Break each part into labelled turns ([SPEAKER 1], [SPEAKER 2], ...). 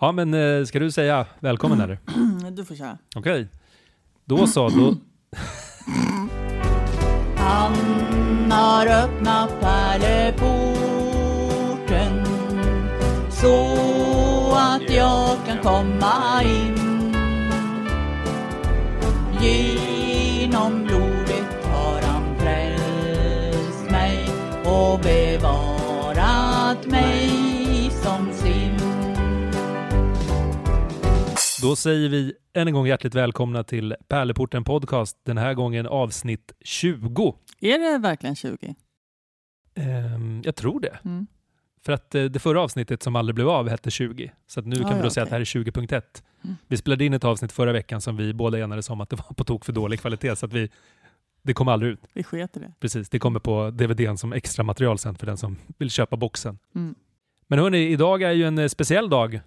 [SPEAKER 1] Ja, men eh, ska du säga välkommen eller?
[SPEAKER 2] Du får köra.
[SPEAKER 1] Okej. Då så, då...
[SPEAKER 2] Han har öppnat pärleporten så att jag kan komma in. Genom blodet har han frälst mig och bevarat mig
[SPEAKER 1] Då säger vi än en gång hjärtligt välkomna till Pärleporten Podcast. Den här gången avsnitt 20.
[SPEAKER 2] Är det verkligen 20?
[SPEAKER 1] Ehm, jag tror det.
[SPEAKER 2] Mm.
[SPEAKER 1] För att eh, det förra avsnittet som aldrig blev av hette 20. Så att nu
[SPEAKER 2] Ah,
[SPEAKER 1] kan vi då
[SPEAKER 2] ja,
[SPEAKER 1] säga att det här är 20.1.
[SPEAKER 2] Mm.
[SPEAKER 1] Vi spelade in ett avsnitt förra veckan som vi båda enades om att det var på tok för dålig kvalitet. Så att vi, det kom aldrig ut.
[SPEAKER 2] Vi sket det.
[SPEAKER 1] Precis, det kommer på DVDn som extra material sen för den som vill köpa boxen.
[SPEAKER 2] Mm.
[SPEAKER 1] Men hörni, idag är ju en eh, speciell dag.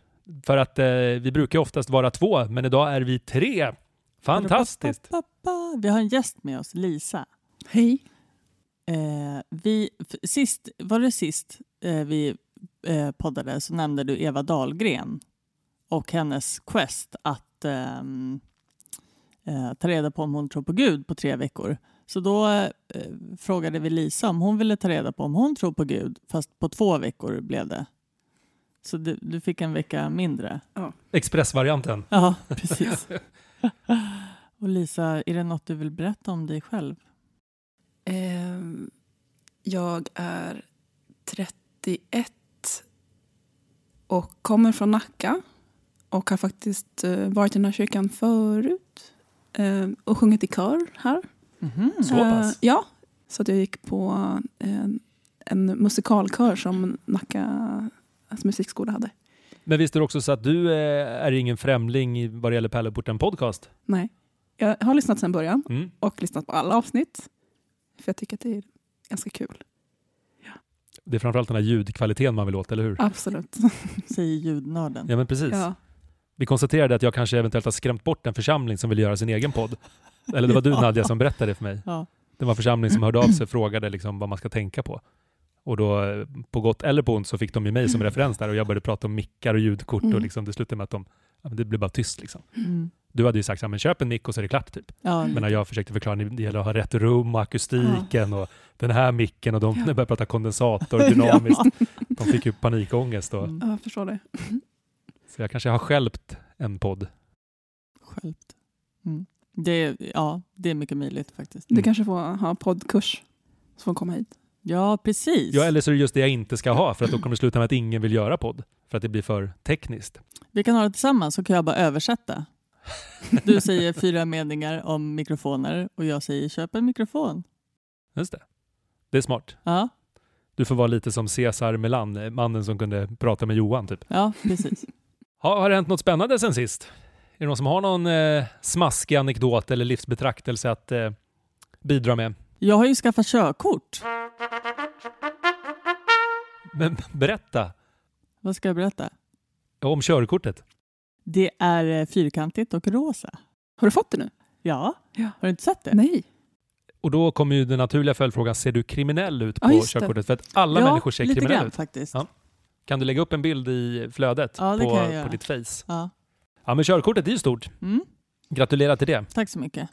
[SPEAKER 1] För att eh, vi brukar oftast vara två, men idag är vi tre. Fantastiskt!
[SPEAKER 2] Pappa, Vi har en gäst med oss, Lisa.
[SPEAKER 3] Hej.
[SPEAKER 2] Eh, vi, sist, var det sist eh, vi eh, poddade så nämnde du Eva Dahlgren och hennes quest att ehm, eh, ta reda på om hon tror på Gud på tre veckor. Så då eh, frågade vi Lisa om hon ville ta reda på om hon tror på Gud, fast på två veckor blev det. Så du, du fick en vecka mindre.
[SPEAKER 1] Expressvarianten.
[SPEAKER 2] Ja, precis. och Lisa, är det något du vill berätta om dig själv?
[SPEAKER 3] Ehm, jag är 31 och kommer från Nacka och har faktiskt eh, varit i den här kyrkan förut ehm, och sjungit i kör här.
[SPEAKER 2] Mhm.
[SPEAKER 1] Så pass?
[SPEAKER 3] Eh, ja, så att jag gick på en, en musikalkör som Nacka alltså musikskola hade.
[SPEAKER 1] Men visst är det också så att du eh, är ingen främling i vad det gäller Pärleporten Podcast?
[SPEAKER 3] Nej, jag har lyssnat sedan början
[SPEAKER 1] Mm.
[SPEAKER 3] och lyssnat på alla avsnitt för jag tycker att det är ganska kul.
[SPEAKER 1] Det är framförallt den här ljudkvaliteten man vill åt, eller hur?
[SPEAKER 3] Absolut.
[SPEAKER 2] Säger ljudnörden.
[SPEAKER 1] Ja, men precis.
[SPEAKER 3] Ja.
[SPEAKER 1] Vi konstaterade att jag kanske eventuellt har skrämt bort en församling som vill göra sin egen podd. Eller det var du
[SPEAKER 2] Ja.
[SPEAKER 1] Nadja som berättade för mig.
[SPEAKER 2] Ja.
[SPEAKER 1] Det var en församling som hörde av sig och frågade liksom vad man ska tänka på. Och då, på gott eller på ont, så fick de ju mig som referens där och jag började prata om mickar och ljudkort och
[SPEAKER 3] Mm.
[SPEAKER 1] liksom, det slutade med att de, ja, det blev bara tyst. Liksom.
[SPEAKER 2] Mm.
[SPEAKER 1] Du hade ju sagt, ja, men köp en mick och så är det klart. Typ.
[SPEAKER 2] Ja,
[SPEAKER 1] Men när jag försökte förklara det gäller att ha rätt rum och akustiken och den här micken och de
[SPEAKER 3] Ja.
[SPEAKER 1] började prata kondensator dynamiskt. De fick ju panikångest. Och,
[SPEAKER 2] Mm.
[SPEAKER 3] Ja, jag förstår det.
[SPEAKER 1] Så jag kanske har skälpt en podd.
[SPEAKER 2] Självt. Mm. Det, ja, det är mycket möjligt faktiskt.
[SPEAKER 3] Du
[SPEAKER 1] Mm.
[SPEAKER 3] kanske får ha poddkurs så får komma hit.
[SPEAKER 2] Ja, precis.
[SPEAKER 1] Ja, eller så är det just det jag inte ska ha för att då kommer det sluta med att ingen vill göra podd. För att det blir för tekniskt.
[SPEAKER 2] Vi kan ha det tillsammans så kan jag bara översätta. Du säger fyra meningar om mikrofoner och jag säger köp en mikrofon.
[SPEAKER 1] Just det. Det är smart.
[SPEAKER 2] Ja,
[SPEAKER 1] Du får vara lite som Cesar Melan, mannen som kunde prata med Johan. Typ.
[SPEAKER 2] ja precis.
[SPEAKER 1] Ha, har det hänt något spännande sen sist? Är det någon som har någon eh, smaskig anekdot eller livsbetraktelse att eh, bidra med?
[SPEAKER 2] Jag har ju skaffat körkort.
[SPEAKER 1] Men berätta
[SPEAKER 2] Vad ska jag berätta?
[SPEAKER 1] om körkortet.
[SPEAKER 2] Det är eh, fyrkantigt och rosa.
[SPEAKER 3] Har du fått det nu?
[SPEAKER 2] Ja,
[SPEAKER 3] Ja.
[SPEAKER 2] har du inte sett det?
[SPEAKER 3] Nej.
[SPEAKER 1] Och då kommer ju den naturliga följdfrågan, ser du kriminell ut
[SPEAKER 3] Ja,
[SPEAKER 1] på
[SPEAKER 3] det.
[SPEAKER 1] körkortet? För att alla
[SPEAKER 2] ja,
[SPEAKER 1] människor ser kriminella
[SPEAKER 2] grann
[SPEAKER 1] ut.
[SPEAKER 2] faktiskt.
[SPEAKER 1] Ja. Kan du lägga upp en bild i flödet
[SPEAKER 2] Ja,
[SPEAKER 1] på, på ditt face?
[SPEAKER 2] Ja.
[SPEAKER 1] Ja, men körkortet är ju stort.
[SPEAKER 2] Mm,
[SPEAKER 1] Gratulerar till det.
[SPEAKER 2] tack så mycket.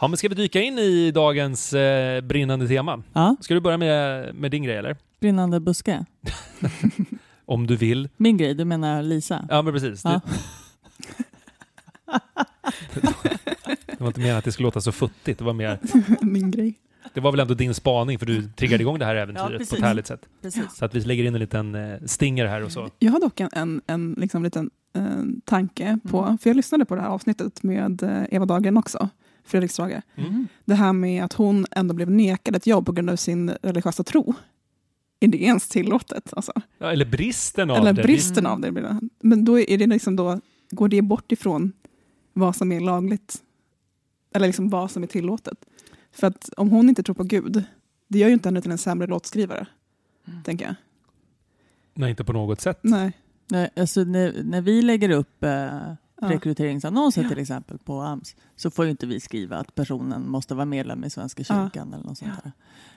[SPEAKER 1] Ja, men ska vi dyka in i dagens eh, brinnande tema?
[SPEAKER 2] Ja,
[SPEAKER 1] Ska du börja med, med din grej eller?
[SPEAKER 2] brinnande buske.
[SPEAKER 1] Om du vill.
[SPEAKER 2] Min grej, du menar Lisa?
[SPEAKER 1] Ja, men precis.
[SPEAKER 2] Ja.
[SPEAKER 1] Det, var inte meningen att det skulle låta så futtigt. Det var, mer,
[SPEAKER 3] Min grej.
[SPEAKER 1] det var väl ändå din spaning för du triggade igång det här äventyret på
[SPEAKER 2] precis.
[SPEAKER 1] ett härligt sätt.
[SPEAKER 2] Precis.
[SPEAKER 1] Så att vi lägger in en liten eh, stinger här och så.
[SPEAKER 3] Jag har dock en, en, en liksom liten eh, tanke på,
[SPEAKER 2] Mm.
[SPEAKER 3] för jag lyssnade på det här avsnittet med eh, Eva Dahlgren också, Fredrik Strage.
[SPEAKER 2] Mm.
[SPEAKER 3] Det här med att hon ändå blev nekad ett jobb på grund av sin religiösa tro. Är det ens tillåtet? Alltså?
[SPEAKER 1] Ja, eller bristen av
[SPEAKER 3] Eller
[SPEAKER 1] det.
[SPEAKER 3] bristen
[SPEAKER 2] Mm.
[SPEAKER 3] av det. blir det. Men då är det liksom då, går det bort ifrån vad som är lagligt? Eller liksom vad som är tillåtet? För att om hon inte tror på Gud, det gör ju inte henne till en sämre låtskrivare.
[SPEAKER 2] Mm.
[SPEAKER 3] Tänker jag.
[SPEAKER 1] Nej, inte på något sätt.
[SPEAKER 3] Nej.
[SPEAKER 2] Nej, alltså när, när vi lägger upp eh. Rekryteringsannonser
[SPEAKER 3] Ja.
[SPEAKER 2] till exempel på AMS så får ju inte vi skriva att personen måste vara medlem i Svenska
[SPEAKER 3] Ja.
[SPEAKER 2] kyrkan eller något sånt där.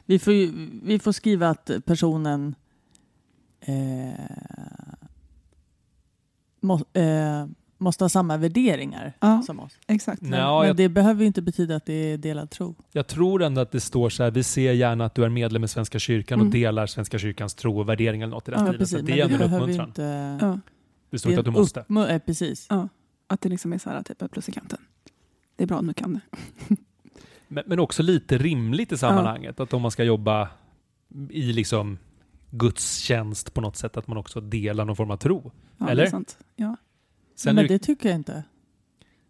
[SPEAKER 2] Vi får, ju, vi får skriva att personen eh, må, eh, måste ha samma värderingar
[SPEAKER 3] Ja,
[SPEAKER 2] som oss.
[SPEAKER 3] exakt.
[SPEAKER 2] Men,
[SPEAKER 1] Ja,
[SPEAKER 2] men
[SPEAKER 1] jag-
[SPEAKER 2] det behöver ju inte betyda att det är delad tro.
[SPEAKER 1] Jag tror ändå att det står så här, vi ser gärna att du är medlem i Svenska kyrkan och
[SPEAKER 3] Mm.
[SPEAKER 1] delar Svenska kyrkans tro och värderingar eller något i den
[SPEAKER 3] Ja,
[SPEAKER 1] stilen. Så det är ändå en uppmuntran.
[SPEAKER 2] inte...
[SPEAKER 3] Ja,
[SPEAKER 1] Det står inte att du måste.
[SPEAKER 2] uppmu- eh, precis.
[SPEAKER 3] Att det liksom är så här, typ ett plus i kanten. Det är bra om du kan det.
[SPEAKER 1] Men, men också lite rimligt i sammanhanget. Att om man ska jobba i liksom Guds tjänst på något sätt, att man också delar någon form av tro.
[SPEAKER 3] Ja,
[SPEAKER 1] Eller?
[SPEAKER 3] Det är sant. Ja.
[SPEAKER 1] Sen
[SPEAKER 2] men
[SPEAKER 1] är det,
[SPEAKER 2] det tycker jag inte.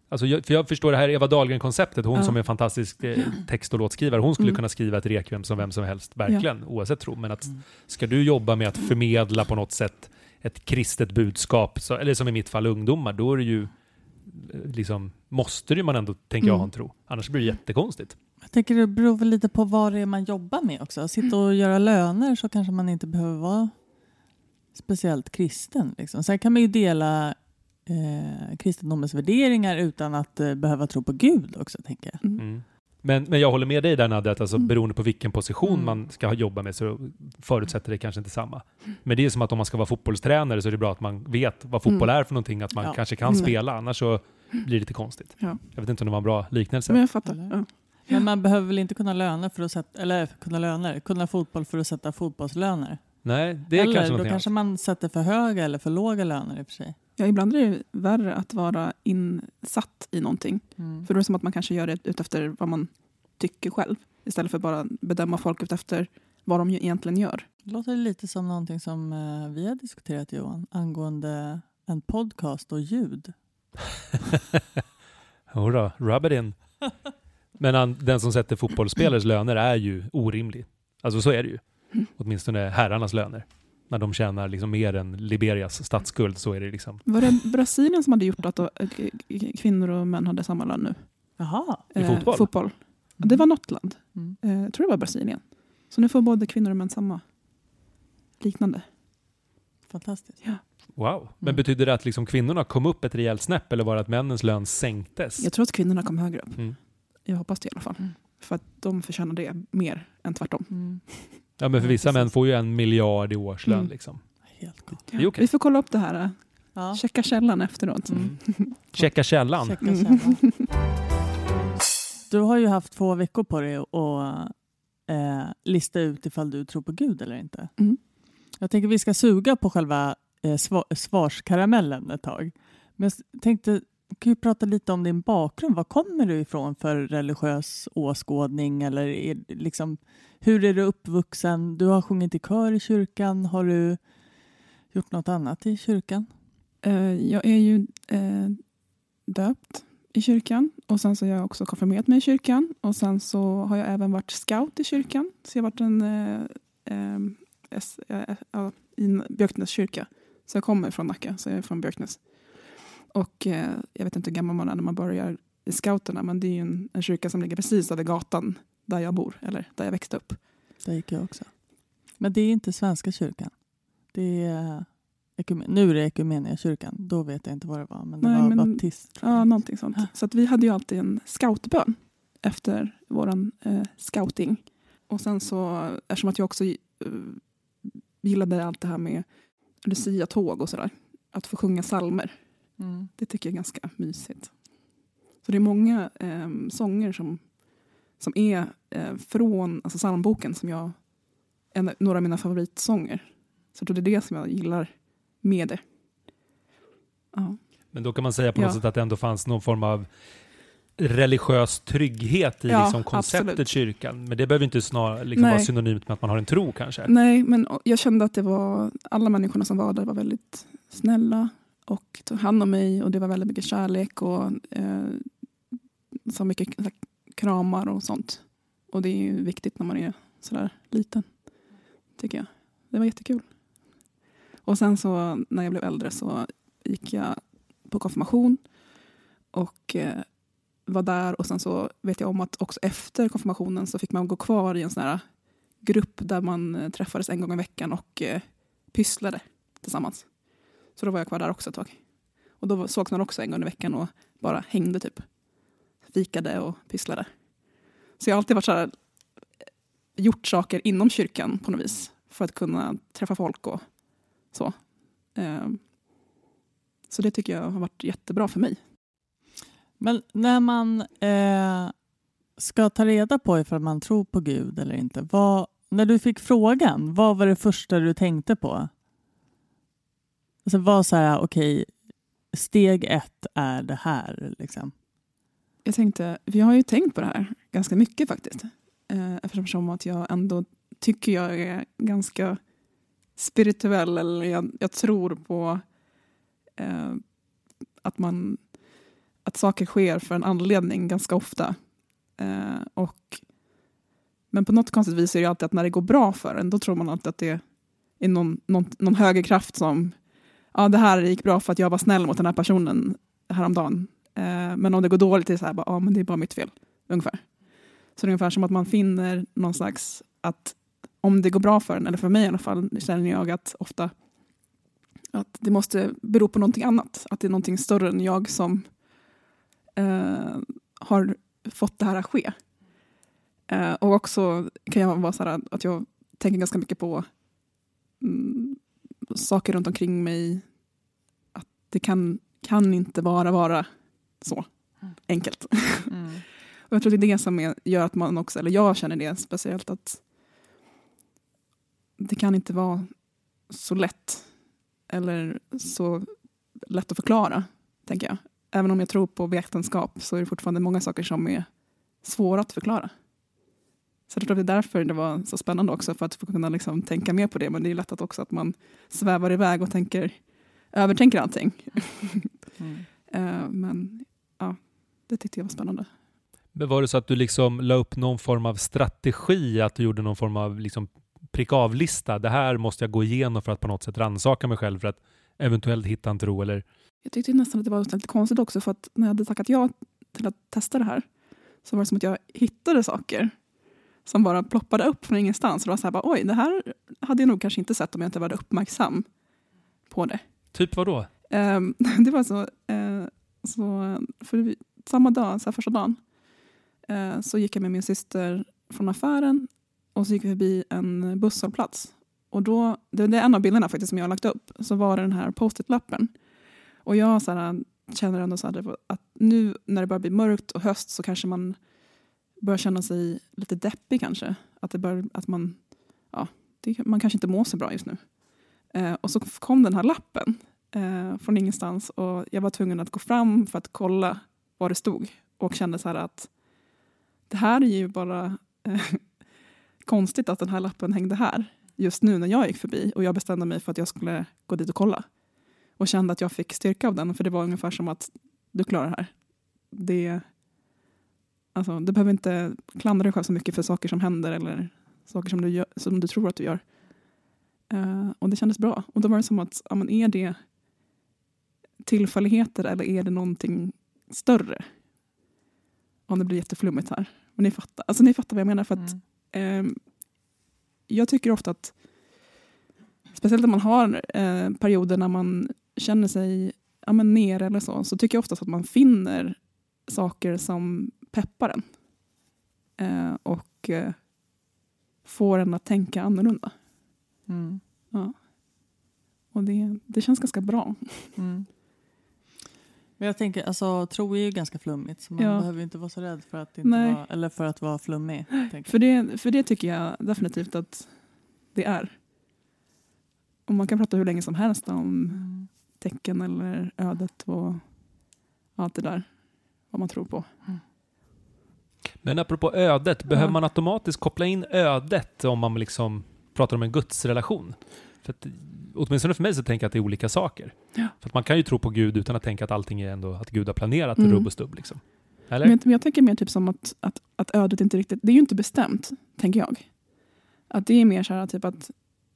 [SPEAKER 1] alltså jag, för jag förstår det här Eva Dahlgren-konceptet, hon
[SPEAKER 3] Ja.
[SPEAKER 1] som är en fantastisk eh, text och låtskrivare, hon skulle
[SPEAKER 3] Mm.
[SPEAKER 1] kunna skriva ett rekviem som vem som helst, verkligen, oavsett tro. Men att
[SPEAKER 2] Mm.
[SPEAKER 1] ska du jobba med att förmedla på något sätt ett kristet budskap, så, eller som i mitt fall ungdomar, då är det ju liksom, måste ju man ändå, tänker jag,
[SPEAKER 3] Mm.
[SPEAKER 1] ha en tro. Annars blir det jättekonstigt.
[SPEAKER 2] Jag tänker det beror väl lite på vad det är man jobbar med också. Sitta och göra löner så kanske man inte behöver vara speciellt kristen. Liksom. Sen kan man ju dela eh, kristendomens värderingar utan att eh, behöva tro på Gud också, tänker jag.
[SPEAKER 3] Mm.
[SPEAKER 1] Men, men jag håller med dig där Nadja, att alltså,
[SPEAKER 3] Mm.
[SPEAKER 1] beroende på vilken position
[SPEAKER 2] Mm.
[SPEAKER 1] man ska jobba med så förutsätter det kanske inte samma. Men det är som att om man ska vara fotbollstränare så är det bra att man vet vad fotboll
[SPEAKER 3] Mm.
[SPEAKER 1] är för någonting, att man
[SPEAKER 2] Ja.
[SPEAKER 1] kanske kan
[SPEAKER 3] Mm.
[SPEAKER 1] spela, annars så blir det lite konstigt.
[SPEAKER 3] Ja.
[SPEAKER 1] Jag vet inte om det var en bra liknelse.
[SPEAKER 3] Men jag fattar. Ja.
[SPEAKER 2] Men man behöver väl inte kunna löner för att sätta, eller kunna löner, kunna fotboll för att sätta fotbollslöner?
[SPEAKER 1] Nej, det är
[SPEAKER 2] eller
[SPEAKER 1] kanske
[SPEAKER 2] då kanske
[SPEAKER 1] annat.
[SPEAKER 2] man sätter för höga eller för låga löner i och för sig.
[SPEAKER 3] Ja, ibland är det värre att vara insatt i någonting.
[SPEAKER 2] Mm.
[SPEAKER 3] För då är det som att man kanske gör det utefter vad man tycker själv. Istället för bara bedöma folk utefter vad de ju egentligen gör.
[SPEAKER 2] Det låter lite som någonting som eh, vi har diskuterat Johan, angående en podcast och ljud.
[SPEAKER 1] Jodå, rub it in. Men den som sätter fotbollsspelares löner är ju orimlig. Alltså så är det ju.
[SPEAKER 3] Mm.
[SPEAKER 1] Åtminstone herrarnas löner. När de tjänar liksom mer än Liberias statsskuld så är det liksom
[SPEAKER 3] Var det Brasilien som hade gjort att eh, kvinnor och män hade samma lön nu?
[SPEAKER 2] Jaha.
[SPEAKER 1] I fotboll?
[SPEAKER 3] fotboll. Ja, Det var något land.
[SPEAKER 2] Mm.
[SPEAKER 3] Eh, Jag tror det var Brasilien. Så nu får både kvinnor och män samma liknande.
[SPEAKER 2] Fantastiskt.
[SPEAKER 1] Wow. Men
[SPEAKER 2] Mm.
[SPEAKER 1] betyder det att liksom kvinnorna kom upp ett rejält snäpp eller var det att männens lön sänktes?
[SPEAKER 3] Jag tror att kvinnorna kom högre upp.
[SPEAKER 1] Mm.
[SPEAKER 3] Jag hoppas det i alla fall.
[SPEAKER 2] Mm.
[SPEAKER 3] För att de förtjänar det mer än tvärtom.
[SPEAKER 2] Mm.
[SPEAKER 1] Ja, men för
[SPEAKER 2] Ja,
[SPEAKER 1] vissa män får ju en miljard i årslön.
[SPEAKER 3] Mm.
[SPEAKER 1] Liksom.
[SPEAKER 2] Helt gott.
[SPEAKER 1] Är okej.
[SPEAKER 3] Vi får kolla upp det här.
[SPEAKER 2] Ja.
[SPEAKER 3] Checka källan efteråt.
[SPEAKER 2] Mm.
[SPEAKER 1] Checka källan.
[SPEAKER 2] Checka
[SPEAKER 3] Mm.
[SPEAKER 2] källan. Du har ju haft två veckor på dig att eh, lista ut ifall du tror på Gud eller inte.
[SPEAKER 3] Mm.
[SPEAKER 2] Jag tänker vi ska suga på själva eh, sva- svarskaramellen ett tag. Men jag tänkte, kan ju prata lite om din bakgrund. Var kommer du ifrån för religiös åskådning? Eller är, liksom, hur är du uppvuxen? Du har sjungit i kör i kyrkan. Har du gjort något annat i kyrkan?
[SPEAKER 3] Eh, jag är ju eh, döpt i kyrkan och sen så har jag också konfirmerat mig i kyrkan och sen så har jag även varit scout i kyrkan. Så jag har varit en eh, eh, S, eh, i Björknäs kyrka. Så jag kommer från Nacka, så jag är från Björknäs. Och eh, jag vet inte hur gammal man är när man börjar i scouterna men det är ju en, en kyrka som ligger precis över gatan där jag bor, eller där jag växte upp.
[SPEAKER 2] Där gick jag också. Men det är inte Svenska kyrkan. Det är ekumen- nu är det Ekumeniakyrkan. Då vet jag inte vad det var. Men det
[SPEAKER 3] Nej,
[SPEAKER 2] var
[SPEAKER 3] men-
[SPEAKER 2] baptist.
[SPEAKER 3] Ja, någonting sånt. Så att vi hade ju alltid en scoutbön efter våran eh, scouting. Och sen så, eftersom att jag också eh, gillade allt det här med Lucia-tåg och sådär. Att få sjunga salmer.
[SPEAKER 2] Mm.
[SPEAKER 3] Det tycker jag är ganska mysigt. Så det är många eh, sånger som, som är eh, från alltså psalmboken som jag, en, några av mina favoritsånger. Så jag tror det är det som jag gillar med det. Ja.
[SPEAKER 1] Men då kan man säga på något
[SPEAKER 3] Ja.
[SPEAKER 1] sätt att det ändå fanns någon form av religiös trygghet i
[SPEAKER 3] Ja,
[SPEAKER 1] liksom konceptet
[SPEAKER 3] absolut.
[SPEAKER 1] kyrkan. Men det behöver inte snar, liksom vara synonymt med att man har en tro kanske.
[SPEAKER 3] Nej, men jag kände att det var alla människorna som var där var väldigt snälla och tog hand om mig och det var väldigt mycket kärlek och eh, så mycket så här, kramar och sånt. Och det är ju viktigt när man är sådär liten, tycker jag. Det var jättekul. Och sen så när jag blev äldre så gick jag på konfirmation och eh, var där och sen så vet jag om att också efter konfirmationen så fick man gå kvar i en sån här grupp där man eh, träffades en gång i veckan och eh, pysslade tillsammans. Så då var jag kvar där också ett tag. Och då sågs man också en gång i veckan och bara hängde typ. Fikade och pysslade. Så jag har alltid varit så här, eh, gjort saker inom kyrkan på något vis. För att kunna träffa folk och så. Ehm, så det tycker jag har varit jättebra för mig.
[SPEAKER 2] Men när man eh, ska ta reda på ifall man tror på Gud eller inte, vad, när du fick frågan, vad var det första du tänkte på? Alltså var så här, okej, okay, steg ett är det här liksom.
[SPEAKER 3] Jag tänkte, vi har ju tänkt på det här ganska mycket faktiskt. Eh, eftersom att jag ändå tycker jag är ganska spirituell eller jag, jag tror på eh, att man att saker sker för en anledning ganska ofta. Eh, och, men på något konstigt vis är det alltid att när det går bra för en, då tror man alltid att det är någon, någon, någon högre kraft som, ja det här gick bra för att jag var snäll mot den här personen häromdagen. Eh, men om det går dåligt är det så här, ja men det är bara mitt fel, ungefär. Så det är ungefär som att man finner någon slags, att om det går bra för en, eller för mig i alla fall, känner jag att ofta att det måste bero på någonting annat. Att det är någonting större än jag som eh, har fått det här att ske. Eh, och också kan jag vara så här att jag tänker ganska mycket på mm, saker runt omkring mig. Att det kan, kan inte bara vara så enkelt. Mm. och jag tror det är det som är, gör att man också, eller jag känner det speciellt att det kan inte vara så lätt eller så lätt att förklara, tänker jag även om jag tror på vetenskap så är det fortfarande många saker som är svåra att förklara. Så jag tror att det är därför det var så spännande också, för att få kunna liksom tänka mer på det. Men det är lätt att också att man svävar iväg och tänker, övertänker allting. Mm. uh, men ja, det tyckte jag var spännande.
[SPEAKER 1] Men var det så att du liksom la upp någon form av strategi, att du gjorde någon form av liksom prick av-lista? Det här måste jag gå igenom för att på något sätt rannsaka mig själv för att eventuellt hitta en tro eller
[SPEAKER 3] jag tyckte nästan att det var lite konstigt också för att när jag hade tackat ja till att testa det här så var det som att jag hittade saker som bara ploppade upp från ingenstans. Och det var så här, bara, oj, det här hade jag nog kanske inte sett om jag inte varit uppmärksam på det.
[SPEAKER 1] Typ vad då?
[SPEAKER 3] Um, det var så, uh, så för vi, samma dag, så här första dagen, uh, så gick jag med min syster från affären och så gick vi förbi en busshållplats. Och då, det, det är en av bilderna faktiskt som jag har lagt upp, så var det den här post-it-lappen och jag så här, känner ändå så här, att nu när det börjar bli mörkt och höst så kanske man börjar känna sig lite deppig kanske. Att, det bör, att man, ja, det, man kanske inte mår så bra just nu. Eh, och så kom den här lappen eh, från ingenstans och jag var tvungen att gå fram för att kolla vad det stod och kände så här att det här är ju bara eh, konstigt att den här lappen hängde här just nu när jag gick förbi och jag bestämde mig för att jag skulle gå dit och kolla och kände att jag fick styrka av den. För det var ungefär som att du klarar det här. Det, alltså, du behöver inte klandra dig själv så mycket för saker som händer eller saker som du, gör, som du tror att du gör. Uh, och det kändes bra. Och då var det som att, ja, men är det tillfälligheter eller är det någonting större? Om det blir jätteflummigt här. Men ni fattar, alltså, ni fattar vad jag menar. För att, mm. um, jag tycker ofta att speciellt om man har eh, perioder när man känner sig ja, men ner eller så, så tycker jag oftast att man finner saker som peppar en. Eh, och eh, får en att tänka annorlunda. Mm. Ja. Och det, det känns ganska bra. Mm.
[SPEAKER 2] Men jag tänker, alltså tro är ju ganska flummigt så man ja. behöver inte vara så rädd för att, inte vara, eller för att vara flummig.
[SPEAKER 3] För det, för det tycker jag definitivt att det är. Och man kan prata hur länge som helst om mm. tecken eller ödet och allt det där. Vad man tror på. Mm.
[SPEAKER 1] Men apropå ödet, behöver man automatiskt koppla in ödet om man liksom pratar om en gudsrelation? För att, åtminstone för mig så tänker jag att det är olika saker. Ja. För att man kan ju tro på Gud utan att tänka att allting är ändå att Gud har planerat mm. rubb och stubb. Liksom. Eller?
[SPEAKER 3] Men jag tänker mer typ som att, att, att ödet inte riktigt, det är ju inte bestämt, tänker jag. Att det är mer så här typ att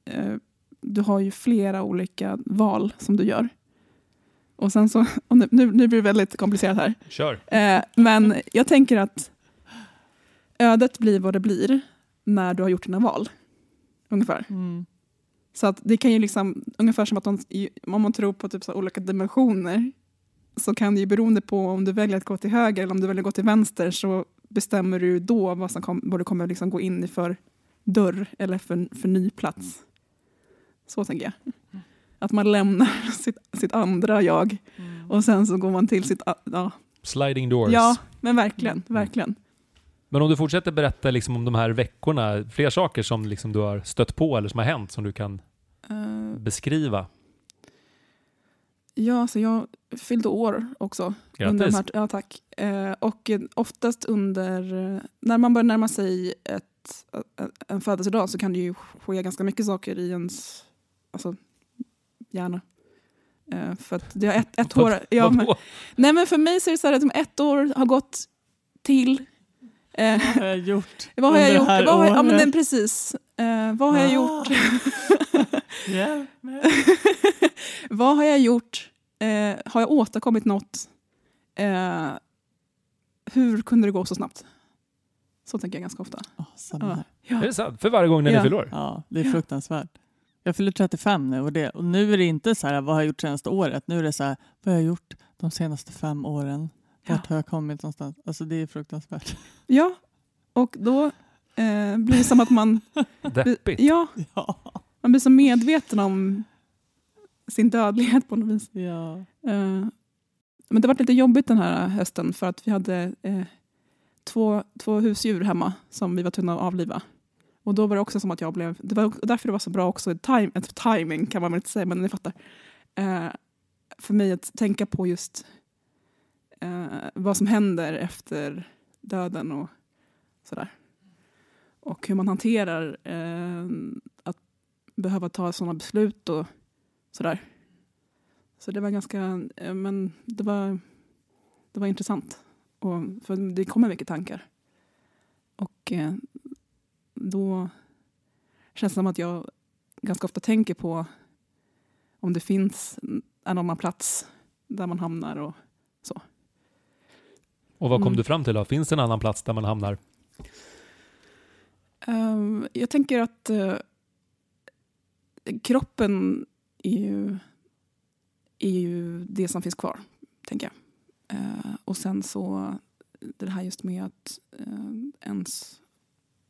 [SPEAKER 3] eh, du har ju flera olika val som du gör. Och sen så, och nu, nu blir det väldigt komplicerat här.
[SPEAKER 1] Kör.
[SPEAKER 3] Eh, men jag tänker att ödet blir vad det blir när du har gjort dina val. Ungefär. Mm. Så att det kan ju liksom, ungefär som att man, om man tror på typ så olika dimensioner så kan det ju beroende på om du väljer att gå till höger eller om du väljer att gå till vänster så bestämmer du då vad, som kom, vad du kommer liksom gå in i för dörr eller för, för ny plats. Så tänker jag. Att man lämnar sitt, sitt andra jag
[SPEAKER 2] Mm.
[SPEAKER 3] och sen så går man till sitt... Ja,
[SPEAKER 1] Sliding doors.
[SPEAKER 3] ja men verkligen. verkligen.
[SPEAKER 1] Men om du fortsätter berätta liksom om de här veckorna, fler saker som liksom du har stött på eller som har hänt som du kan
[SPEAKER 3] Eh,
[SPEAKER 1] beskriva.
[SPEAKER 3] ja, så jag fyllde år också. Under de
[SPEAKER 1] Grattis!
[SPEAKER 3] här, ja, tack. Eh, och oftast under... När man börjar närma sig ett, en födelsedag så kan det ju ske ganska mycket saker i ens alltså, hjärna. Eh, för att det har ett, ett år... Ja, men, nej, men för mig så är det så här att om ett år har gått till... Eh,
[SPEAKER 2] Vad har jag gjort?
[SPEAKER 3] vad har jag gjort? Vad har, jag- ja, men den, precis. Eh, vad har jag gjort? Vad har jag gjort? Eh, har jag återkommit något? Eh, hur kunde det gå så snabbt? Så tänker jag ganska ofta.
[SPEAKER 2] Ja, samma
[SPEAKER 3] Ja.
[SPEAKER 1] Är det sant? För varje gång när
[SPEAKER 3] Ja.
[SPEAKER 1] ni fyller år?
[SPEAKER 2] Ja, det är
[SPEAKER 3] Ja.
[SPEAKER 2] fruktansvärt. Jag fyller 35 nu och, det, och nu är det inte så här, vad har jag gjort senaste året? Nu är det så här, vad har jag gjort de senaste fem åren? Vart har jag kommit någonstans? Alltså det är fruktansvärt.
[SPEAKER 3] Ja, och då eh, blir det som att man,
[SPEAKER 1] Deppigt.
[SPEAKER 3] ja,
[SPEAKER 2] Ja.
[SPEAKER 3] man blir så medveten om sin dödlighet på något vis.
[SPEAKER 2] ja.
[SPEAKER 3] Eh, men det var lite jobbigt den här hösten för att vi hade eh, två, två husdjur hemma som vi var tvungna att avliva. Och då var det också som att jag blev, det var därför det var så bra också, time, ett timing kan man väl inte säga, men ni fattar. Eh, för mig att tänka på just eh, vad som händer efter döden och sådär. Och hur man hanterar eh, att behöva ta sådana beslut och sådär. Så det var ganska, eh, men det var, det var intressant. Och, för det kommer mycket tankar. Och eh, då känns det som att jag ganska ofta tänker på om det finns en annan plats där man hamnar och så.
[SPEAKER 1] Och vad kom
[SPEAKER 3] Mm.
[SPEAKER 1] du fram till då? Finns det en annan plats där man hamnar?
[SPEAKER 3] Ehm, jag tänker att eh, kroppen är ju, är ju det som finns kvar, tänker jag. Eh, och sen så det här just med att uh, ens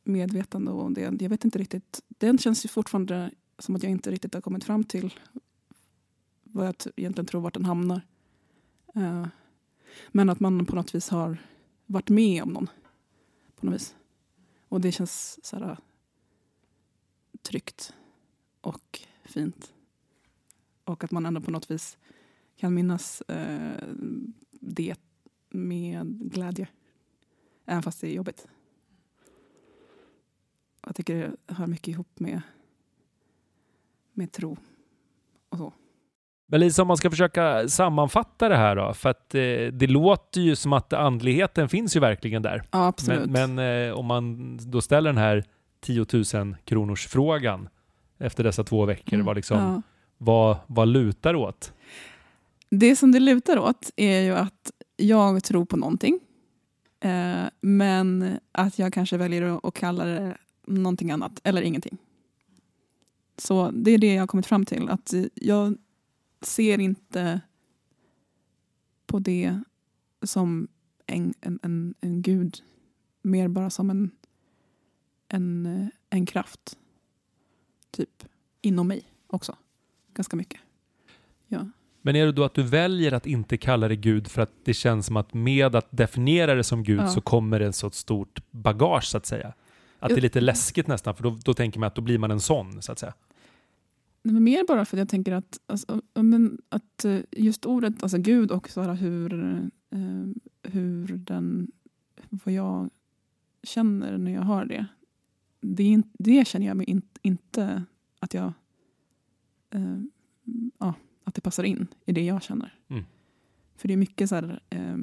[SPEAKER 3] medvetande och det, jag vet inte riktigt, den känns ju fortfarande som att jag inte riktigt har kommit fram till vad jag egentligen tror vart den hamnar. Men att man på något vis har varit med om någon på något vis. Och det känns så här, äh, tryggt och fint. Och att man ändå på något vis kan minnas eh, det med glädje. Även fast det är jobbigt. Jag tycker det hör mycket ihop med, med tro och så.
[SPEAKER 1] Men Lisa, om man ska försöka sammanfatta det här då, för att eh, det låter ju som att andligheten finns ju verkligen där.
[SPEAKER 3] Ja, absolut.
[SPEAKER 1] Men, men eh, om man då ställer den här 10 000 kronors frågan efter dessa två veckor,
[SPEAKER 3] Mm,
[SPEAKER 1] vad, liksom,
[SPEAKER 3] ja.
[SPEAKER 1] vad, vad lutar åt?
[SPEAKER 3] Det som det lutar åt är ju att jag tror på någonting. Eh, men att jag kanske väljer att, kalla det någonting annat eller ingenting. Så det är det jag har kommit fram till. Att jag ser inte på det som en, en, en, en gud. Mer bara som en, en, en kraft. Typ inom mig också. Ganska mycket. Ja.
[SPEAKER 1] Men är det då att du väljer att inte kalla det Gud för att det känns som att med att definiera det som Gud
[SPEAKER 3] Ja.
[SPEAKER 1] så kommer det ett så stort bagage så att säga? Att det är lite läskigt nästan, för då, då tänker man att då blir man en sån så att säga.
[SPEAKER 3] Men mer bara för att jag tänker att, alltså, men att eh, just ordet, alltså Gud och så här, hur, eh, hur den, vad jag känner när jag hör det. Det, det känner jag mig in, inte att jag, eh, ja, att det passar in i det jag känner.
[SPEAKER 1] Mm.
[SPEAKER 3] För det är mycket så här, eh,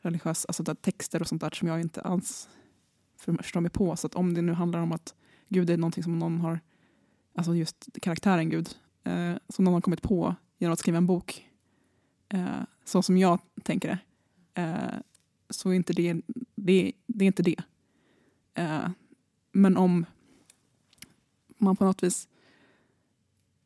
[SPEAKER 3] religiös, alltså texter och sånt där som jag inte alls förstår mig på. Så att om det nu handlar om att Gud är någonting som någon har alltså just karaktären Gud, eh, som någon har kommit på genom att skriva en bok, eh, så som jag tänker det, eh, så är inte det, det, det är inte det. Eh, men om man på något vis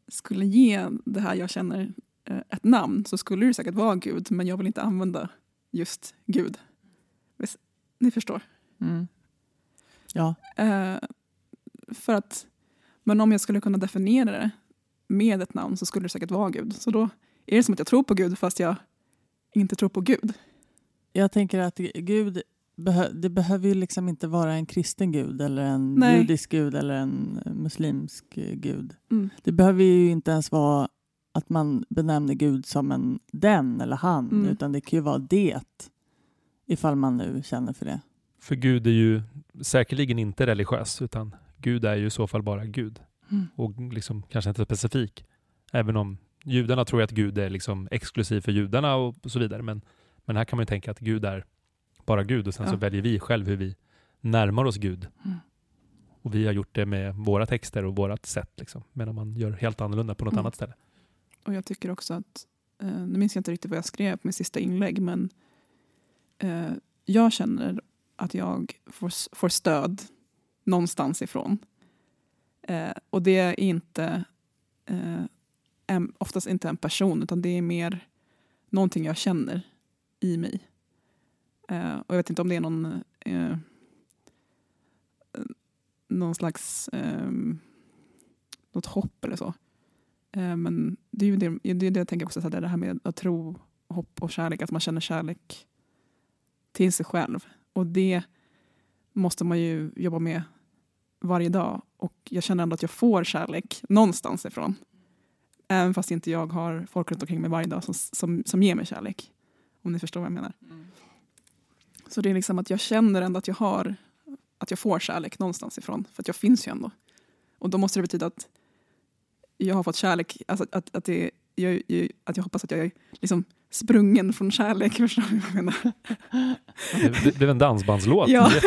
[SPEAKER 3] skulle ge det här jag känner eh, ett namn så skulle det säkert vara Gud men jag vill inte använda just Gud. Ni förstår?
[SPEAKER 2] Mm. Ja.
[SPEAKER 3] Eh, för att, men om jag skulle kunna definiera det med ett namn så skulle det säkert vara Gud. Så då är det som att jag tror på Gud fast jag inte tror på Gud.
[SPEAKER 2] Jag tänker att Gud, det behöver ju liksom inte vara en kristen gud eller en
[SPEAKER 3] Nej.
[SPEAKER 2] judisk gud eller en muslimsk gud.
[SPEAKER 3] Mm.
[SPEAKER 2] Det behöver ju inte ens vara att man benämner Gud som en den eller han,
[SPEAKER 3] Mm.
[SPEAKER 2] utan det kan ju vara det ifall man nu känner för det.
[SPEAKER 1] För Gud är ju säkerligen inte religiös, utan Gud är ju i så fall bara Gud.
[SPEAKER 2] Mm.
[SPEAKER 1] Och liksom kanske inte specifik. Även om judarna tror att Gud är liksom exklusiv för judarna och så vidare. Men, men här kan man ju tänka att Gud är bara Gud och sen så
[SPEAKER 3] Ja.
[SPEAKER 1] väljer vi själv hur vi närmar oss Gud.
[SPEAKER 2] Mm.
[SPEAKER 1] Och vi har gjort det med våra texter och vårat sätt. Liksom. Medan man gör helt annorlunda på något
[SPEAKER 3] Mm.
[SPEAKER 1] annat ställe.
[SPEAKER 3] Och jag tycker också att, eh, nu minns jag inte riktigt vad jag skrev på mitt sista inlägg, men eh, jag känner att jag får, får stöd någonstans ifrån. Eh, och det är inte, eh, en, oftast inte en person, utan det är mer någonting jag känner i mig. Eh, och jag vet inte om det är någon, eh, någon slags eh, något hopp eller så. Eh, Men det är ju det, det, är det jag tänker också, så det det här med att tro, hopp och kärlek, att man känner kärlek till sig själv. Och det måste man ju jobba med varje dag. Och jag känner ändå att jag får kärlek någonstans ifrån. Även fast inte jag har folk runt omkring mig varje dag som, som, som ger mig kärlek. Om ni förstår vad jag menar. Så det är liksom att jag känner ändå att jag har att jag får kärlek någonstans ifrån. För att jag finns ju ändå. Och då måste det betyda att jag har fått kärlek, alltså att, att, det, jag, jag, att jag hoppas att jag är liksom sprungen från kärlek. Förstår du vad jag menar?
[SPEAKER 1] Det, blev en dansbandslåt.
[SPEAKER 3] Ja.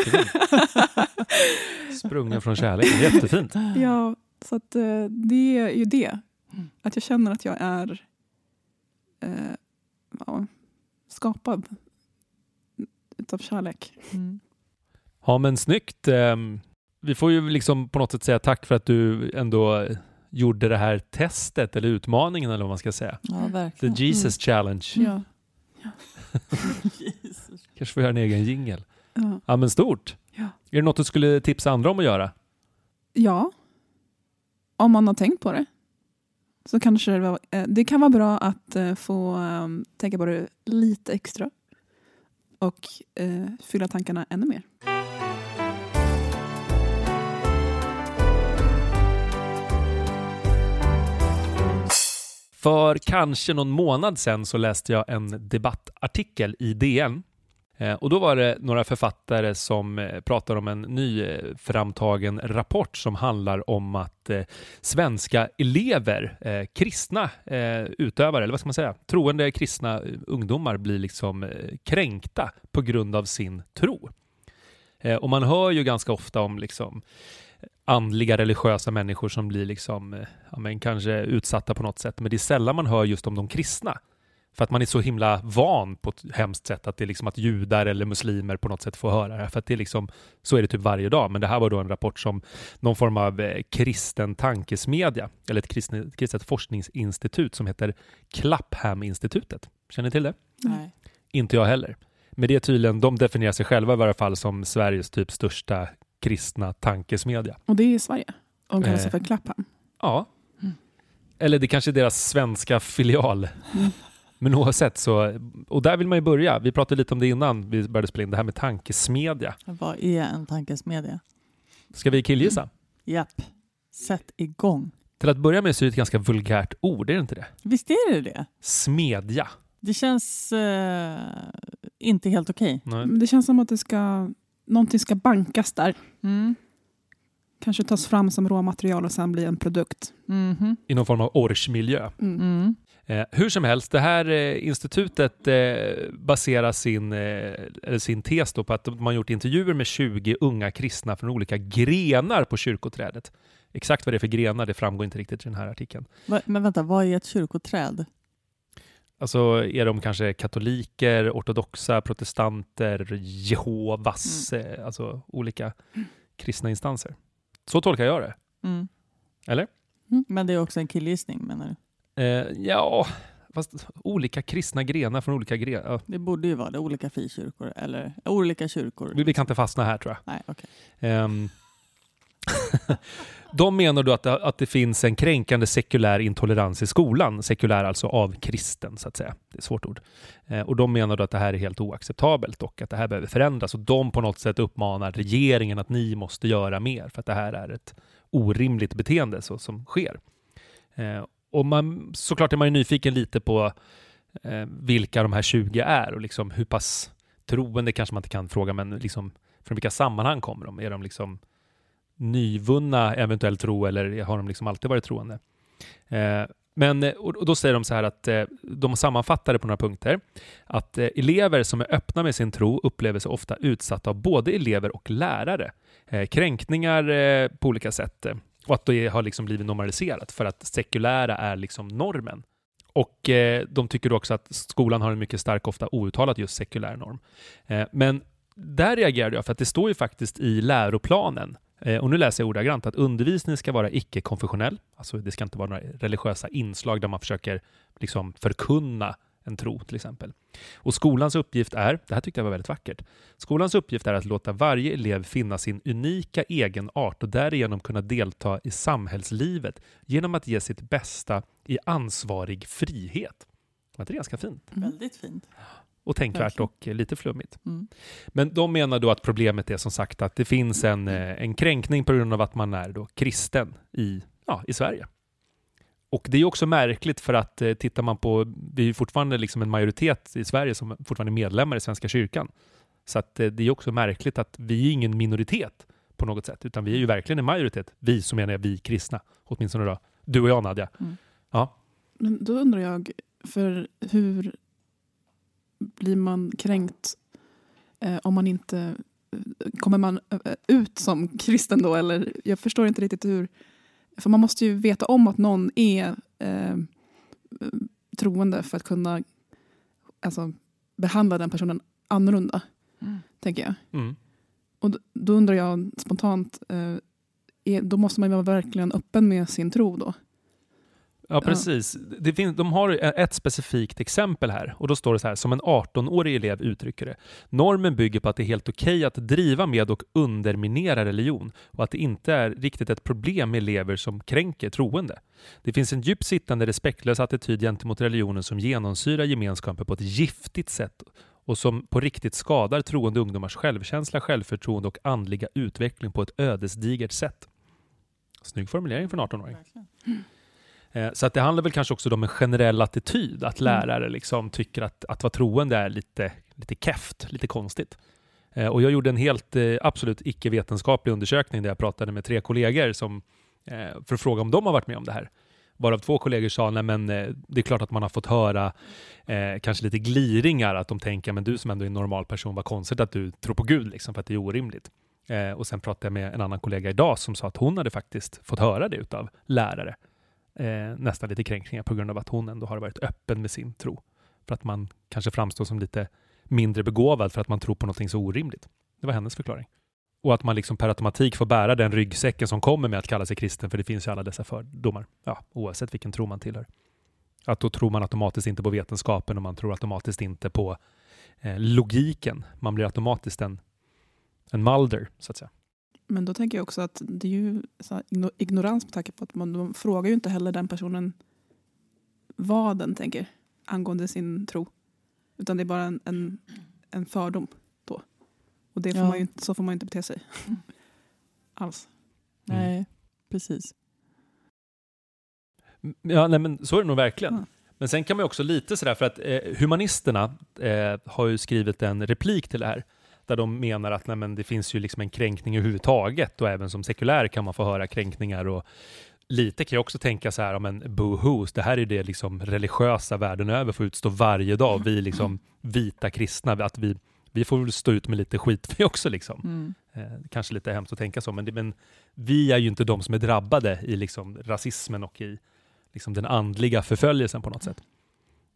[SPEAKER 1] Sprungen från kärleken. Jättefint.
[SPEAKER 3] Ja, så att eh, det är ju det. Att jag känner att jag är eh, ja, skapad utav kärlek.
[SPEAKER 2] Mm.
[SPEAKER 1] Ja men snyggt. Ehm, Vi får ju liksom på något sätt säga tack för att du ändå gjorde det här testet eller utmaningen eller vad man ska säga.
[SPEAKER 2] Ja,
[SPEAKER 1] The. Jesus Challenge.
[SPEAKER 3] Ja.
[SPEAKER 2] Jesus.
[SPEAKER 1] Kanske får göra en egen jingel.
[SPEAKER 3] Ja.
[SPEAKER 1] Ja men stort.
[SPEAKER 3] Ja.
[SPEAKER 1] Är det något du skulle tipsa andra om att göra?
[SPEAKER 3] ja, om man har tänkt på det. Så kanske det, var, eh, det kan vara bra att eh, få eh, tänka på det lite extra. Och eh, fylla tankarna ännu mer.
[SPEAKER 1] För kanske någon månad sedan så läste jag en debattartikel i DN. Eh, och då var det några författare som eh, pratar om en ny eh, framtagen rapport som handlar om att svenska elever, kristna utövare, eller vad ska man säga, troende kristna ungdomar blir liksom kränkta på grund av sin tro. Och man hör ju ganska ofta om liksom andliga religiösa människor som blir liksom, eh, ja, men kanske utsatta på något sätt. Men det är sällan man hör just om de kristna. För att man är så himla van på ett hemskt sätt att det är liksom att judar eller muslimer på något sätt får höra det här. För att det är liksom, så är det typ varje dag. Men det här var då en rapport som någon form av eh, kristen tankesmedja, eller ett kristet, kristet forskningsinstitut som heter Clapham-institutet. Känner ni till det?
[SPEAKER 2] Nej.
[SPEAKER 1] Inte jag heller. Men det är tydligen, de definierar sig själva i varje fall som Sveriges typ största kristna tankesmedja.
[SPEAKER 3] Och det är i Sverige. Och kallar sig
[SPEAKER 1] Eh.
[SPEAKER 3] för Clapham.
[SPEAKER 1] Ja.
[SPEAKER 2] Mm.
[SPEAKER 1] Eller det kanske är deras svenska filial.
[SPEAKER 3] Mm.
[SPEAKER 1] Men oavsett så, och där vill man ju börja. Vi pratade lite om det innan vi började spela in, det här med tankesmedja.
[SPEAKER 2] Vad är en tankesmedja?
[SPEAKER 1] Ska vi killgissa?
[SPEAKER 2] Japp. Sätt igång.
[SPEAKER 1] Till att börja med så är det ett ganska vulgärt ord, är det inte det?
[SPEAKER 2] Visst är det det?
[SPEAKER 1] Smedja.
[SPEAKER 2] Det känns eh, inte helt okej.
[SPEAKER 1] Nej.
[SPEAKER 3] Men Det känns som att det ska, någonting ska bankas där.
[SPEAKER 2] Mm.
[SPEAKER 3] Kanske tas fram som råmaterial och sen bli en produkt.
[SPEAKER 2] Mhm.
[SPEAKER 1] I någon form av orchmiljö.
[SPEAKER 3] Mm.
[SPEAKER 2] Mm.
[SPEAKER 1] Eh, hur som helst, det här eh, institutet eh, baserar sin, eh, eller sin tes då på att har gjort intervjuer med 20 unga kristna från olika grenar på kyrkoträdet. Exakt vad det är för grenar, det framgår inte riktigt i den här artikeln.
[SPEAKER 2] Va, men vänta, vad är ett kyrkoträd?
[SPEAKER 1] Alltså är de kanske katoliker, ortodoxa, protestanter, Jehovas, eh, alltså olika kristna instanser. Så tolkar jag det.
[SPEAKER 2] Mm.
[SPEAKER 1] Eller?
[SPEAKER 2] Men det är också en killgissning menar du?
[SPEAKER 1] Eh, ja, fast olika kristna grenar från olika grenar. Ja.
[SPEAKER 2] Det borde ju vara det, olika frikyrkor eller olika kyrkor.
[SPEAKER 1] Vi, vi kan inte fastna här tror jag.
[SPEAKER 2] Nej, okej.
[SPEAKER 1] Ehm, de menar då att det, att det finns en kränkande sekulär intolerans i skolan. Sekulär alltså av kristen, så att säga. Det är ett svårt ord. Eh, och de menar då att det här är helt oacceptabelt och att det här behöver förändras. Och de på något sätt uppmanar regeringen att ni måste göra mer för att det här är ett orimligt beteende så, som sker. Eh, och man, såklart är man ju nyfiken lite på eh, vilka de här 20 är och liksom hur pass troende kanske man inte kan fråga, men liksom från vilka sammanhang kommer de? Är de liksom nyvunna eventuell tro eller har de liksom alltid varit troende? Eh, men eh, och då säger de så här att eh, de sammanfattar det på några punkter. Att eh, elever som är öppna med sin tro upplever sig ofta utsatta av både elever och lärare. Eh, kränkningar eh, på olika sätt. eh, och att det har liksom blivit normaliserat för att sekulära är liksom normen. Och eh, de tycker också att skolan har en mycket stark, ofta outtalat just sekulär norm. Eh, men där reagerade jag för att det står ju faktiskt i läroplanen och nu läser jag ordagrant att undervisningen ska vara icke-konfessionell. Alltså det ska inte vara några religiösa inslag där man försöker liksom förkunna en tro till exempel. Och skolans uppgift är, det här tyckte jag var väldigt vackert, skolans uppgift är att låta varje elev finna sin unika egen art och därigenom kunna delta i samhällslivet genom att ge sitt bästa i ansvarig frihet. Var inte det ganska fint?
[SPEAKER 3] Mm.
[SPEAKER 2] Väldigt fint.
[SPEAKER 1] Och tänkvärt och lite flummigt.
[SPEAKER 2] Mm.
[SPEAKER 1] Men de menar då att problemet är som sagt att det finns en, eh, en kränkning på grund av att man är då kristen i, ja, i Sverige. Och det är också märkligt för att eh, tittar man på, vi är fortfarande liksom en majoritet i Sverige som fortfarande är medlemmar i Svenska kyrkan. Så att eh, det är också märkligt att vi är ingen minoritet på något sätt, utan vi är ju verkligen en majoritet. Vi, som menar jag vi kristna, åtminstone då. Du och jag Nadja.
[SPEAKER 2] Mm.
[SPEAKER 1] Ja.
[SPEAKER 3] Men då undrar jag, för hur blir man kränkt eh, om man inte... eh, Kommer man eh, ut som kristen då? Eller, jag förstår inte riktigt hur... För man måste ju veta om att någon är eh, troende för att kunna alltså, behandla den personen annorlunda,
[SPEAKER 2] Mm.
[SPEAKER 3] tänker jag.
[SPEAKER 1] Mm.
[SPEAKER 3] Och då, då undrar jag spontant, eh, är, då måste man ju vara verkligen öppen med sin tro då?
[SPEAKER 1] Ja, precis. Det finns, de har ett specifikt exempel här och då står det så här, som en 18-årig elev uttrycker det. Normen bygger på att det är helt okej att driva med och underminera religion och att det inte är riktigt ett problem med elever som kränker troende. Det finns en djupt sittande respektlös attityd gentemot religionen som genomsyrar gemenskapen på ett giftigt sätt och som på riktigt skadar troende ungdomars självkänsla, självförtroende och andliga utveckling på ett ödesdigert sätt. Snygg formulering från 18-åring. Eh, Så att det handlar väl kanske också om en generell attityd, att
[SPEAKER 3] Mm.
[SPEAKER 1] lärare liksom tycker att, att vara troende är lite, lite keft, lite konstigt. Eh, Och jag gjorde en helt eh, absolut icke-vetenskaplig undersökning där jag pratade med tre kollegor som, för att fråga om de har varit med om det här. Varav två kollegor sa, nej men det är klart att man har fått höra eh, kanske lite gliringar, att de tänker, men du som ändå är en normal person, vad konstigt att du tror på Gud, liksom, för att det är orimligt. Eh, och sen pratade jag med en annan kollega idag som sa att hon hade faktiskt fått höra det utav lärare eh, nästan lite kränkningar på grund av att hon ändå har varit öppen med sin tro. För att man kanske framstår som lite mindre begåvad för att man tror på någonting så orimligt. Det var hennes förklaring. Och att man liksom per automatik får bära den ryggsäcken som kommer med att kalla sig kristen, för det finns ju alla dessa fördomar, ja, oavsett vilken tro man tillhör. Att då tror man automatiskt inte på vetenskapen och man tror automatiskt inte på eh, logiken. Man blir automatiskt en, en Mulder, så att säga.
[SPEAKER 3] Men då tänker jag också att det är ju så här igno- ignorans med tanke på att man, man frågar ju inte heller den personen vad den tänker angående sin tro. Utan det är bara en, en, en fördom då. Och det får
[SPEAKER 2] Ja.
[SPEAKER 3] man ju, inte- så får man ju inte bete sig. Alls.
[SPEAKER 1] Mm.
[SPEAKER 2] Nej, precis.
[SPEAKER 1] Ja, nej, men så är det nog verkligen.
[SPEAKER 3] Ja.
[SPEAKER 1] Men sen kan man ju också lite sådär, för att eh, humanisterna eh, har ju skrivit en replik till det här, där de menar att nej, men det finns ju liksom en kränkning överhuvudtaget och även som sekulär kan man få höra kränkningar och lite kan jag också tänka så här, ja, men boohoo, det här är det liksom religiösa världen över får utstå varje dag, vi liksom vita kristna, att vi, vi får väl stå ut med lite skit vi också liksom.
[SPEAKER 2] Mm.
[SPEAKER 1] Eh, kanske lite hemskt att tänka så, men, det, men vi är ju inte de som är drabbade i liksom rasismen och i liksom den andliga förföljelsen på något sätt.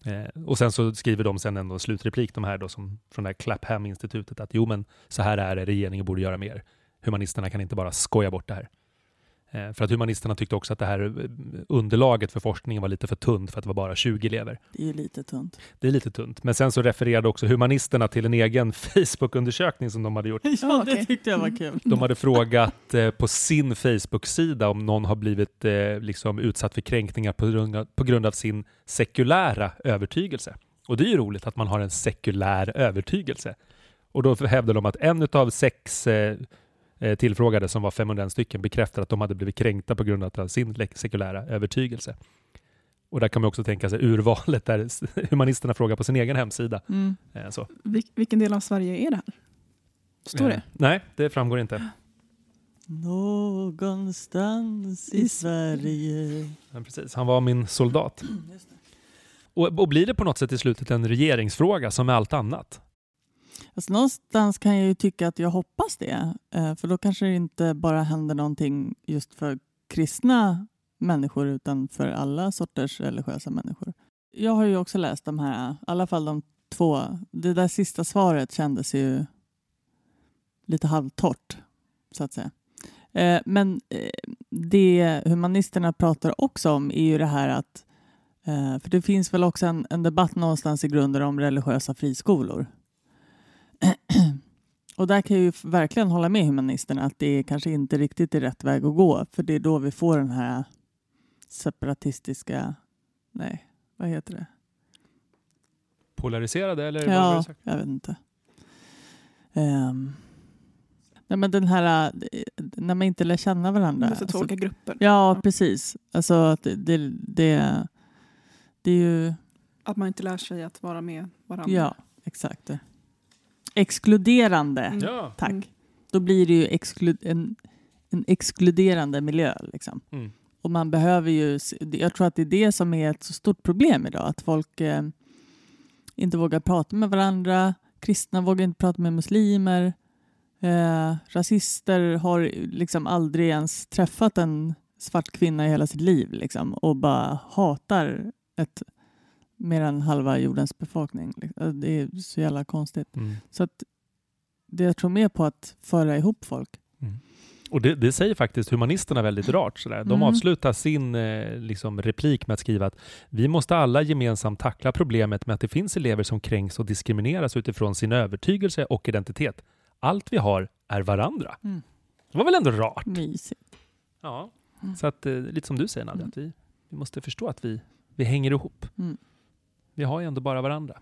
[SPEAKER 1] Eh, och sen så skriver de sen ändå en slutreplik, de här då som från det här Clapham-institutet, att jo men så här är det, regeringen borde göra mer. Humanisterna kan inte bara skoja bort det här. Eh, För att humanisterna tyckte också att det här eh, underlaget för forskningen var lite för tunt för att det var bara 20 elever.
[SPEAKER 2] Det är ju lite tunt.
[SPEAKER 1] Det är lite tunt. Men sen så refererade också humanisterna till en egen Facebook-undersökning som de hade gjort.
[SPEAKER 2] Ja, det tyckte jag var kul.
[SPEAKER 1] De hade frågat eh, på sin Facebook-sida om någon har blivit liksom utsatt för kränkningar på grund, av, på grund av sin sekulära övertygelse. Och det är ju roligt att man har en sekulär övertygelse. Och då hävdade de att en av sex tillfrågade, som var 501 stycken, bekräftade att de hade blivit kränkta på grund av sin sekulära övertygelse. Och där kan man också tänka sig urvalet där humanisterna frågar på sin egen hemsida.
[SPEAKER 2] Mm.
[SPEAKER 1] Eh, så.
[SPEAKER 3] Vil- vilken del av Sverige är det här? Står
[SPEAKER 1] Eh,
[SPEAKER 3] det?
[SPEAKER 1] Nej, det framgår inte.
[SPEAKER 2] Någonstans i Sverige.
[SPEAKER 1] Men precis, han var min soldat. Och, och blir det på något sätt i slutet en regeringsfråga som med allt annat?
[SPEAKER 2] Alltså, någonstans kan jag ju tycka att jag hoppas det. Eh, för då kanske det inte bara händer någonting just för kristna människor utan för alla sorters religiösa människor. Jag har ju också läst de här, i alla fall de två. Det där sista svaret kändes ju lite halvtorrt, så att säga. Eh, men eh, det humanisterna pratar också om är ju det här att för det finns väl också en, en debatt någonstans i grunden om religiösa friskolor. Och där kan jag ju verkligen hålla med humanisterna att det kanske inte riktigt är rätt väg att gå. För det är då vi får den här separatistiska... Nej, vad heter det?
[SPEAKER 1] Polariserade eller
[SPEAKER 2] Ja, jag vet inte. Ehm, nej, men den här... eh, När man inte lär känna varandra.
[SPEAKER 3] För två
[SPEAKER 2] Alltså,
[SPEAKER 3] olika grupper.
[SPEAKER 2] ja, precis. Alltså att det, det, det, det är ju...
[SPEAKER 3] Att man inte lär sig att vara med varandra.
[SPEAKER 2] Ja, exakt. Exkluderande.
[SPEAKER 3] Mm.
[SPEAKER 1] Ja.
[SPEAKER 2] Tack.
[SPEAKER 3] Mm.
[SPEAKER 2] Då blir det ju exklu en, en exkluderande miljö. Liksom.
[SPEAKER 1] Mm.
[SPEAKER 2] Och man behöver ju, jag tror att det är det som är ett så stort problem idag. Att folk eh, inte vågar prata med varandra. Kristna vågar inte prata med muslimer. Eh, rasister har liksom aldrig ens träffat en svart kvinna i hela sitt liv liksom, och bara hatar ett, mer än halva jordens befolkning. liksom. Det är så jävla konstigt.
[SPEAKER 1] Mm.
[SPEAKER 2] Så att det jag tror mer på att föra ihop folk.
[SPEAKER 1] Och det, det säger faktiskt humanisterna väldigt rart. Sådär. De
[SPEAKER 2] Mm.
[SPEAKER 1] avslutar sin eh, liksom, replik med att skriva att vi måste alla gemensamt tackla problemet med att det finns elever som kränks och diskrimineras utifrån sin övertygelse och identitet. Allt vi har är varandra.
[SPEAKER 2] Mm.
[SPEAKER 1] Det var väl ändå rart?
[SPEAKER 2] Mysigt.
[SPEAKER 1] Ja.
[SPEAKER 2] Mm.
[SPEAKER 1] Så att, eh, lite som du säger Nadja,
[SPEAKER 2] Mm.
[SPEAKER 1] att vi, vi måste förstå att vi, vi hänger ihop.
[SPEAKER 2] Mm.
[SPEAKER 1] Vi har ju ändå bara varandra.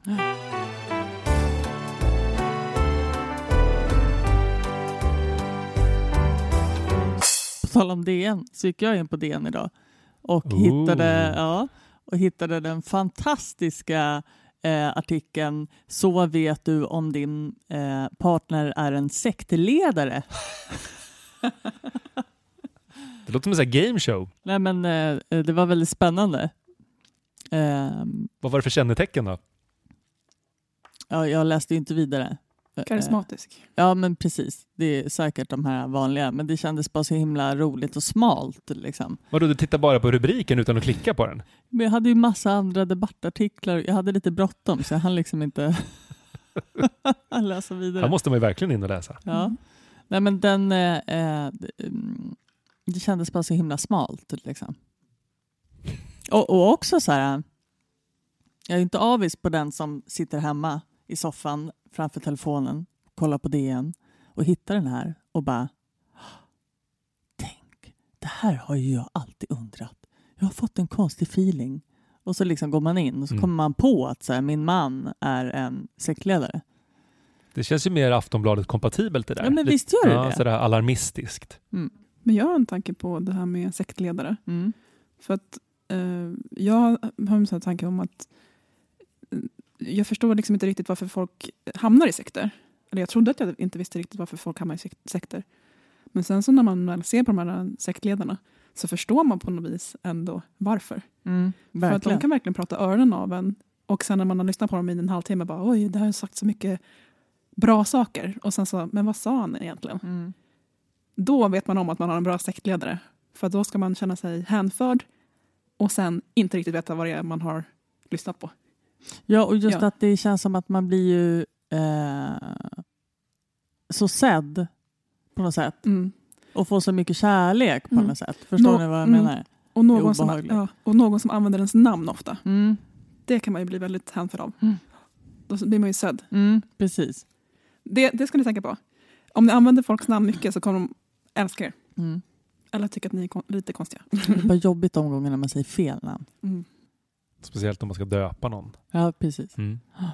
[SPEAKER 2] På tal om DN så gick jag in på DN idag och,
[SPEAKER 1] Ooh.
[SPEAKER 2] hittade, ja, och hittade den fantastiska eh, artikeln Så vet du om din eh, partner är en sektledare.
[SPEAKER 1] Det låter som en game show.
[SPEAKER 2] Nej, men, eh, det var väldigt spännande. Ehm,
[SPEAKER 1] Vad var det för kännetecken då?
[SPEAKER 2] ja, jag läste inte vidare.
[SPEAKER 3] Karismatisk.
[SPEAKER 2] Ja, men precis. Det är säkert de här vanliga, men det kändes bara så himla roligt och smalt. Liksom.
[SPEAKER 1] Vadå, du tittar bara på rubriken utan att klicka på den?
[SPEAKER 2] Men jag hade ju massa andra debattartiklar. Jag hade lite bråttom så jag hann liksom inte läsa vidare.
[SPEAKER 1] Här måste man ju verkligen in och läsa.
[SPEAKER 2] Ja.
[SPEAKER 3] Mm.
[SPEAKER 2] Nej, men den, eh, eh, det kändes bara så himla smalt. Liksom. Och, och också så här, jag är inte avis på den som sitter hemma i soffan framför telefonen, kollar på DN och hittar den här och bara Tänk, det här har ju jag alltid undrat. Jag har fått en konstig feeling. Och så liksom går man in och så
[SPEAKER 1] Mm.
[SPEAKER 2] kommer man på att så här, min man är en sektledare.
[SPEAKER 1] Det känns ju mer Aftonbladet-kompatibelt det där.
[SPEAKER 2] Ja, men visst gör det
[SPEAKER 1] ja,
[SPEAKER 2] det?
[SPEAKER 1] Sådär alarmistiskt.
[SPEAKER 3] Men jag har en tanke på det här med sektledare.
[SPEAKER 2] Mm.
[SPEAKER 3] För att jag har en sån tanke om att eh, jag förstår liksom inte riktigt varför folk hamnar i sekter. Eller jag trodde att jag inte visste riktigt varför folk hamnar i sek- sekter. Men sen så när man väl ser på de här sektledarna så förstår man på något vis ändå varför.
[SPEAKER 2] Mm,
[SPEAKER 3] För att de kan verkligen prata öronen av en. Och sen när man har lyssnat på dem i en halvtimme bara oj, det har sagt så mycket bra saker. Och sen så, men vad sa han egentligen?
[SPEAKER 2] Mm.
[SPEAKER 3] Då vet man om att man har en bra sektledare. För då ska man känna sig hänförd och sen inte riktigt veta vad det är man har lyssnat på.
[SPEAKER 2] Ja, och just
[SPEAKER 3] Ja.
[SPEAKER 2] att det känns som att man blir ju eh, så sedd på något sätt.
[SPEAKER 3] Mm.
[SPEAKER 2] Och få så mycket kärlek på
[SPEAKER 3] Mm.
[SPEAKER 2] något sätt. Förstår
[SPEAKER 3] Nå-
[SPEAKER 2] ni vad jag
[SPEAKER 3] mm.
[SPEAKER 2] menar?
[SPEAKER 3] Och någon, som, ja, och någon som använder ens namn ofta.
[SPEAKER 2] Mm.
[SPEAKER 3] Det kan man ju bli väldigt hänförd av.
[SPEAKER 2] Mm.
[SPEAKER 3] Då blir man ju sedd.
[SPEAKER 2] Mm, precis.
[SPEAKER 3] Det, det ska ni tänka på. Om ni använder folks namn mycket så kommer de älska er.
[SPEAKER 2] Mm.
[SPEAKER 3] Eller tycka att ni är kon- lite konstiga.
[SPEAKER 2] Det är bara jobbigt de gångerna man säger fel namn.
[SPEAKER 3] Mm.
[SPEAKER 1] Speciellt om man ska döpa någon.
[SPEAKER 2] Ja, precis.
[SPEAKER 1] Mm.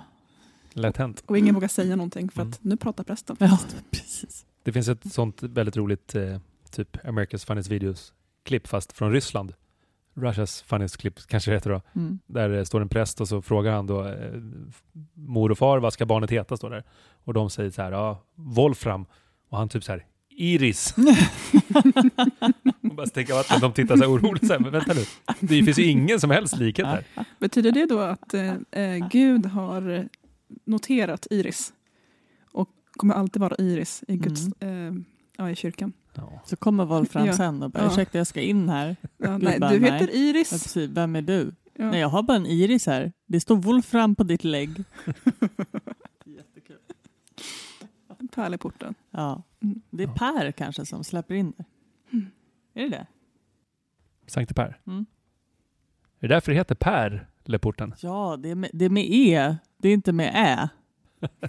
[SPEAKER 1] Lätt hänt.
[SPEAKER 3] Och ingen vågar säga någonting för att nu pratar prästen.
[SPEAKER 2] Ja, precis.
[SPEAKER 1] Det finns ett sånt väldigt roligt eh, typ America's Funniest Videos-klipp fast från Ryssland. Russia's Funniest Clip kanske det heter då.
[SPEAKER 2] Mm.
[SPEAKER 1] Där det står en präst och så frågar han då eh, mor och far vad ska barnet heta står där. Och de säger så här, ja, Wolfram. Och han typ så här, Iris. och bara stänka vatten. De tittar så här oroligt så här, men vänta nu. Det finns ju ingen som helst likhet här.
[SPEAKER 3] Betyder det då att eh, eh, Gud har noterat Iris? Och kommer alltid vara Iris i, Guds, eh, ja, i kyrkan?
[SPEAKER 1] Ja.
[SPEAKER 2] Så kommer Wolfram
[SPEAKER 3] Ja.
[SPEAKER 2] sen och bara, ursäkta jag ska in här.
[SPEAKER 3] Ja, nej,
[SPEAKER 2] bara,
[SPEAKER 3] du
[SPEAKER 2] nej.
[SPEAKER 3] heter
[SPEAKER 2] Ja,
[SPEAKER 3] Iris.
[SPEAKER 2] precis. Vem är du?
[SPEAKER 3] Ja.
[SPEAKER 2] Nej, jag har bara en iris här. Det står Wolfram på ditt lägg. Jättekul.
[SPEAKER 3] Pärleporten.
[SPEAKER 2] Ja. Det är Per kanske som släpper in det.
[SPEAKER 3] Mm.
[SPEAKER 2] Är det det?
[SPEAKER 1] Sankte Per.
[SPEAKER 2] Mm.
[SPEAKER 1] Är det därför det heter Per, Leporten?
[SPEAKER 2] Ja, det är, med, det är med E. Det är inte med Ä.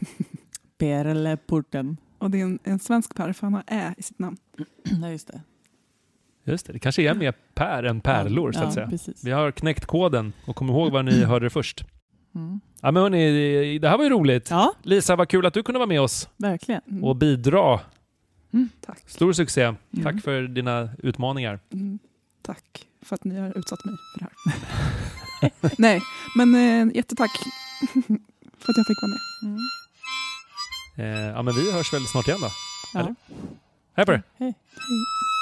[SPEAKER 2] Perleporten.
[SPEAKER 3] Och det är en, en svensk Per för han har Ä i sitt namn.
[SPEAKER 2] Nej, just det.
[SPEAKER 1] Just det, det kanske är mer Per än pärlor så att
[SPEAKER 2] ja,
[SPEAKER 1] säga.
[SPEAKER 2] Precis.
[SPEAKER 1] Vi har knäckt koden och kom ihåg var ni hörde det först.
[SPEAKER 2] Mm.
[SPEAKER 1] Ja men hörni, det här var ju roligt.
[SPEAKER 2] Ja,
[SPEAKER 1] Lisa, vad kul att du kunde vara med oss
[SPEAKER 2] verkligen.
[SPEAKER 3] Mm.
[SPEAKER 1] och bidra.
[SPEAKER 3] Tack.
[SPEAKER 1] Stor succé.
[SPEAKER 2] Mm.
[SPEAKER 1] Tack för dina utmaningar.
[SPEAKER 3] Mm. Tack för att ni har utsatt mig för det här. nej, men eh, jättetack för att jag fick vara med.
[SPEAKER 2] Mm.
[SPEAKER 1] Eh, ja men vi hörs väl snart igen då?
[SPEAKER 2] Ja.
[SPEAKER 1] Eller? Hej på er!
[SPEAKER 2] Hej.
[SPEAKER 3] Hej.